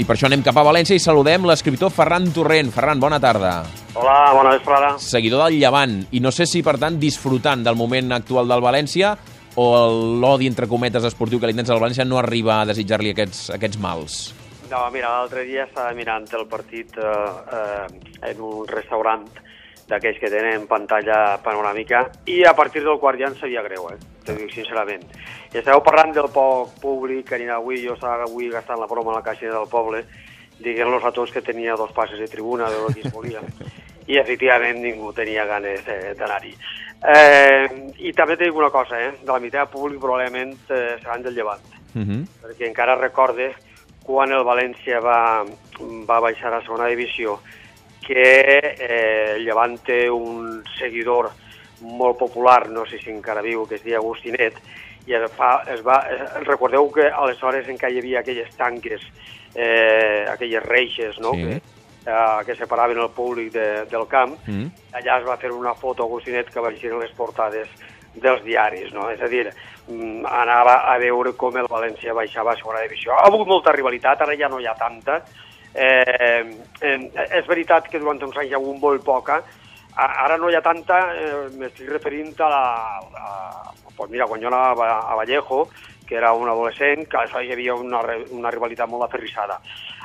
I per això anem cap a València i saludem l'escriptor Ferran Torrent. Ferran, bona tarda. Hola, bona vesprada. Seguidor del Llevant. I no sé si, per tant, disfrutant del moment actual del València o l'odi, entre cometes, esportiu que li tens al València no arriba a desitjar-li aquests, aquests mals. No, mira, l'altre dia estava mirant el partit eh, eh, en un restaurant d'aquells que tenen pantalla panoràmica i a partir del quart ja em sabia greu, eh? Te dic sincerament. I estàveu parlant del poc públic que anirà avui, jo estava avui gastant la broma a la caixa del poble, dient-los a tots que tenia dos passes de tribuna de lo que es volia. I efectivament ningú tenia ganes eh, d'anar-hi. Eh, I també te dic una cosa, eh? de la meitat públic probablement eh, seran del llevant, Uh -huh. perquè encara recorde quan el València va, va baixar a segona divisió que eh, el Llevant té un seguidor molt popular, no sé si encara viu, que es diu Agustinet, i es fa, es va, recordeu que aleshores encara hi havia aquelles tanques, eh, aquelles reixes, no?, Sí. que, eh, que separaven el públic de, del camp, Mm. allà es va fer una foto Agustinet que va en les portades dels diaris, no? És a dir, mm, anava a veure com el València baixava a segona divisió. Ha hagut molta rivalitat, ara ja no hi ha tanta. Eh, eh, és veritat que durant uns anys hi ha hagut molt poca, ara no hi ha tanta, eh, m'estic referint a la... A, pues mira, quan jo anava a Vallejo, que era un adolescent, que aleshores hi havia una, una rivalitat molt aferrissada.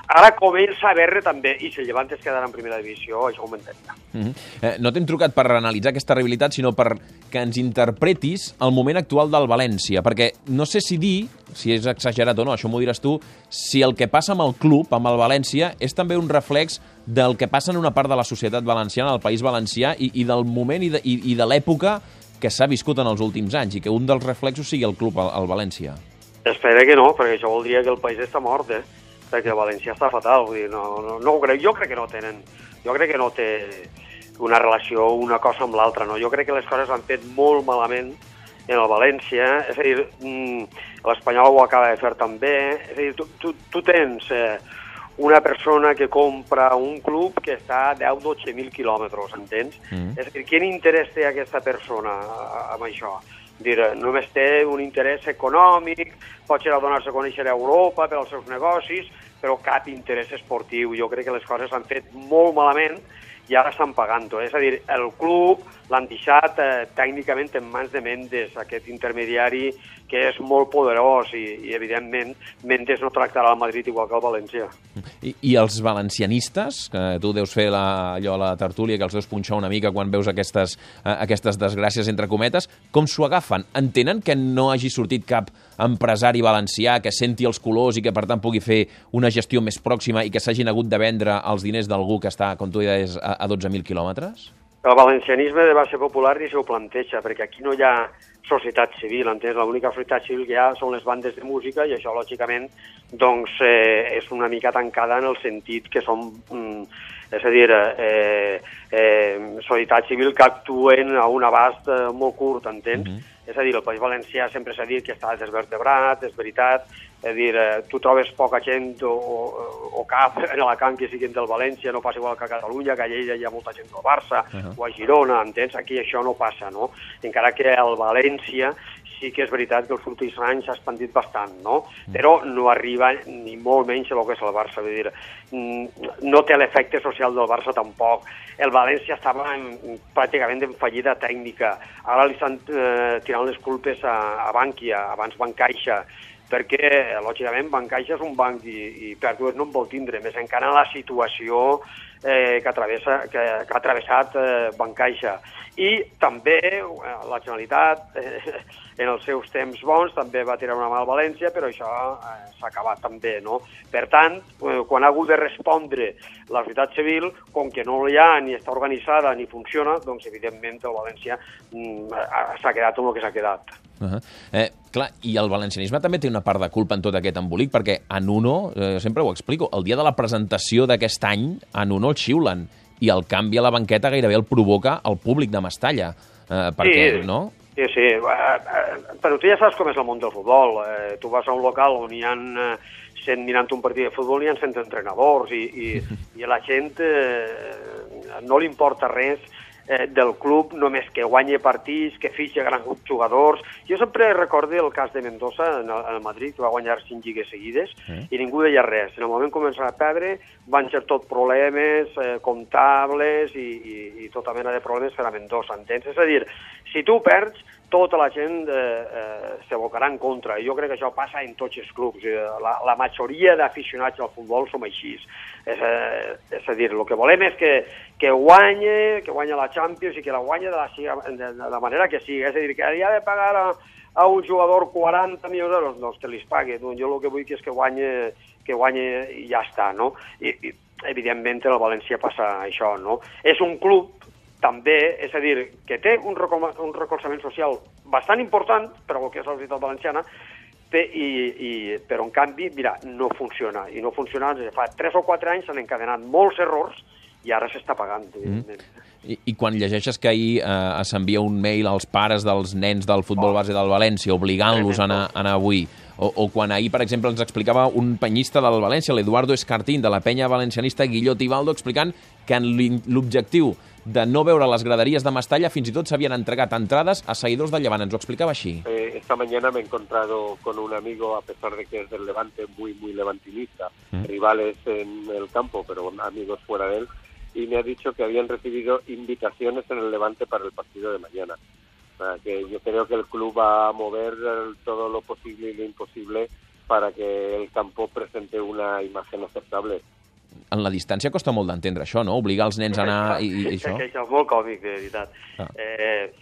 Ara comença a haver també, i si el Llevant es quedarà en primera divisió, això ho m'entenc. Uh -huh. eh, no t'hem trucat per analitzar aquesta rivalitat, sinó per que ens interpretis el moment actual del València, perquè no sé si dir, si és exagerat o no, això m'ho diràs tu, si el que passa amb el club, amb el València, és també un reflex del que passa en una part de la societat valenciana, al País Valencià, i, i del moment i de, i, i de l'època que s'ha viscut en els últims anys, i que un dels reflexos sigui el club, el, el València. Espera que no, perquè això voldria que el país està mort, eh? Perquè València està fatal, vull dir, no, no, no ho crec. Jo crec que no tenen... Jo crec que no té una relació una cosa amb l'altra, no? Jo crec que les coses han fet molt malament en el València, és a dir, mm, l'Espanyol ho acaba de fer també, és a dir, tu, tu, tu tens eh, una persona que compra un club que està a 10-12.000 quilòmetres, entens? Mm. És a dir, quin interès té aquesta persona amb això? Dir, només té un interès econòmic, pot ser a donar-se a conèixer a Europa per als seus negocis, però cap interès esportiu. Jo crec que les coses s'han fet molt malament i ara estan pagant-ho. És a dir, el club l'han deixat eh, tècnicament en mans de Mendes, aquest intermediari que és molt poderós i, i evidentment, Mendes no tractarà el Madrid igual que el València. I, I els valencianistes, que tu deus fer la, allò a la tertúlia, que els deus punxar una mica quan veus aquestes, eh, aquestes desgràcies entre cometes, com s'ho agafen? Entenen que no hagi sortit cap empresari valencià que senti els colors i que, per tant, pugui fer una gestió més pròxima i que s'hagin hagut de vendre els diners d'algú que està, com tu deies, a, a 12.000 quilòmetres? El valencianisme de base popular ni se ho planteja, perquè aquí no hi ha societat civil, entens? L'única societat civil que hi ha són les bandes de música i això, lògicament, doncs, eh, és una mica tancada en el sentit que són, mm, és a dir, eh, eh, societat civil que actuen a un abast eh, molt curt, entens? Mhm. És a dir, el País Valencià sempre s'ha dit que està desvertebrat, és veritat, és a dir, eh, tu trobes poca gent o, o, o cap en Alacant que siguin del València, no passa igual que a Catalunya, que a Lleida hi ha molta gent del Barça, Uh -huh. o a Girona, entens? Aquí això no passa, no? Encara que el València sí que és veritat que els últims anys s'ha expandit bastant, no? Però no arriba ni molt menys a lo que és el Barça, vull dir, mm, no té l'efecte social del Barça tampoc. El València estava en, pràcticament en fallida tècnica. Ara li estan eh, tirant les culpes a, a Bankia, abans Bancaixa, perquè, lògicament, Bancaixa és un banc i, i pèrdues no en vol tindre, més encara la situació eh, que, travessa, que, que ha travessat eh, Bancaixa. I també eh, la Generalitat, eh, en els seus temps bons, també va tirar una mà al València, però això eh, s'ha acabat també, no? Per tant, eh, quan ha hagut de respondre la societat civil, com que no hi ha ni està organitzada ni funciona, doncs evidentment el València mm, ha- s'ha quedat amb el que s'ha quedat. Uh -huh. eh, clar, i el valencianisme també té una part de culpa en tot aquest embolic, perquè en Uno, eh, sempre ho explico, el dia de la presentació d'aquest any, en Uno el xiulen, i el canvi a la banqueta gairebé el provoca el públic de Mestalla. Eh, perquè, Sí. no? Sí, sí, eh, eh, però tu ja saps com és el món del futbol. Eh, tu vas a un local on hi ha eh, 100 mirant un partit de futbol, hi ha 100 entrenadors i, i, i a la gent eh, no li importa res eh, del club només que guanya partits, que fitxa grans jugadors. Jo sempre recordo el cas de Mendoza en el, en el Madrid, que va guanyar cinc lligues seguides mm. i ningú deia res. En el moment començar a perdre van ser tot problemes eh, comptables i, i, i tota mena de problemes per a Mendoza, entens? És a dir, si tu perds, tota la gent eh, eh, s'abocarà en contra. Jo crec que això passa en tots els clubs. Eh, la, la majoria d'aficionats al futbol som així. És, eh, és a dir, el que volem és que, que guanye, que guanya la Champions i que la guanya de la, de, de la manera que sigui. És a dir, que ha de pagar a, a un jugador 40 milions d'euros, doncs que li pagui. Doncs jo el que vull que és que guanye, que guanye i ja està, no? I, i evidentment, el València passa això, no? És un club també, és a dir, que té un, un recolzament social bastant important per al que és la societat valenciana, i, i, però en canvi, mira, no funciona. I no funciona, des de fa 3 o 4 anys s'han encadenat molts errors i ara s'està pagant, mm. evidentment. Mm. I, I quan llegeixes que ahir eh, s'envia un mail als pares dels nens del futbol base del València obligant-los a, anar, a anar avui, o, o quan ahir, per exemple, ens explicava un penyista del València, l'Eduardo Escartín, de la penya valencianista Guillot Ibaldo, explicant que l'objectiu de no veure les graderies de Mestalla, fins i tot s'havien entregat entrades a seguidors del Llevant. Ens ho explicava així. Eh, esta mañana me he encontrado con un amigo, a pesar de que es del Levante, muy, muy levantinista, mm. rivales en el campo, pero amigos fuera de él, y me ha dicho que habían recibido invitaciones en el Levante para el partido de mañana. O sea, que yo creo que el club va a mover todo lo posible y lo imposible para que el campo presente una imagen aceptable en la distància costa molt d'entendre això, no? Obligar els nens a anar i, i això. això és molt còmic, de veritat. Ah. Eh,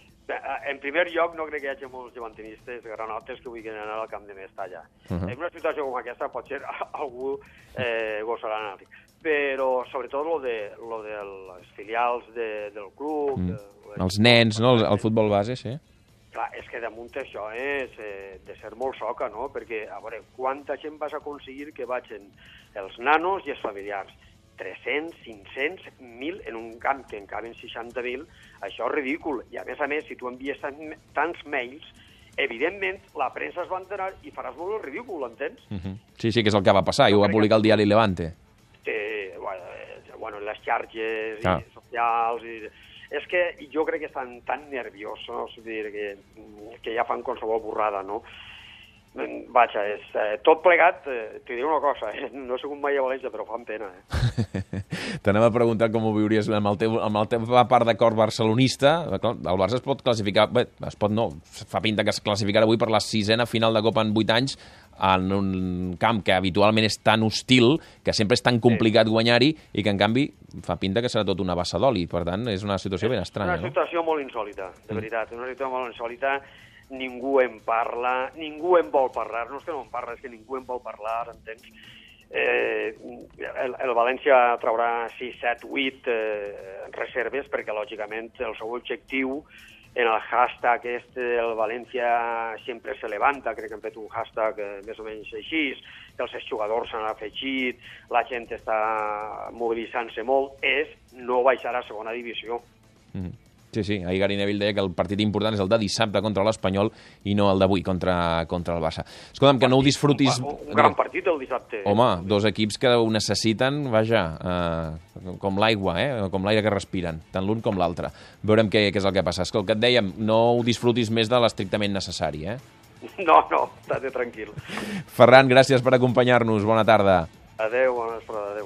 en primer lloc, no crec que hi hagi molts llevantinistes granotes que vulguin anar al camp de Mestalla. Uh -huh. En una situació com aquesta potser algú eh, gosarà anar però sobretot lo de, lo de les filials de, del club... Mm. De, els nens, no? El, el futbol base, sí. És que damunt això és eh, de ser molt soca, no? Perquè, a veure, quanta gent vas aconseguir que vagin els nanos i els familiars? 300, 500, 1.000 en un camp que en caben 60.000, això és ridícul. I a més a més, si tu envies tants mails, evidentment la premsa es va enterar i faràs molt el ridícul, entens? Uh -huh. Sí, sí, que és el que va passar, i ho va publicar el diari Levante. Sí, bueno, eh, bueno les xarxes ah. i socials i és que jo crec que estan tan nerviosos, dir, que, que ja fan qualsevol borrada, no? Vaja, és, eh, tot plegat, eh, t'hi diré una cosa, eh, no he sigut mai a València, però fan pena. Eh? T'anem a preguntar com ho viuries amb el teu, amb el teu part de cor barcelonista. El Barça es pot classificar, bé, es pot no, fa pinta que es classificarà avui per la sisena final de Copa en 8 anys, en un camp que habitualment és tan hostil, que sempre és tan complicat sí. guanyar-hi, i que en canvi fa pinta que serà tot una bassa d'oli. Per tant, és una situació ben estranya. Una situació no? molt insòlita, de mm. veritat. Una situació molt insòlita. Ningú en parla, ningú en vol parlar. No és que no en parla, és que ningú en vol parlar, entens? Eh, el, el València traurà 6, 7, 8 eh, reserves perquè, lògicament, el seu objectiu en el hashtag este del València sempre se levanta, crec que hem fet un hashtag eh, més o menys així, que els jugadors s'han afegit, la gent està mobilitzant-se molt, és no baixar a segona divisió. Mm -hmm. Sí, sí, ahir Gary Neville deia que el partit important és el de dissabte contra l'Espanyol i no el d'avui contra, contra el Barça. Escolta'm, que no ho disfrutis... Un, un gran partit el dissabte. Home, dos equips que ho necessiten, vaja, eh, com l'aigua, eh? com l'aire que respiren, tant l'un com l'altre. Veurem què, què és el que passa. Escolta, que et dèiem, no ho disfrutis més de l'estrictament necessari, eh? No, no, estate tranquil. Ferran, gràcies per acompanyar-nos. Bona tarda. Adéu, bona vesprada, adéu.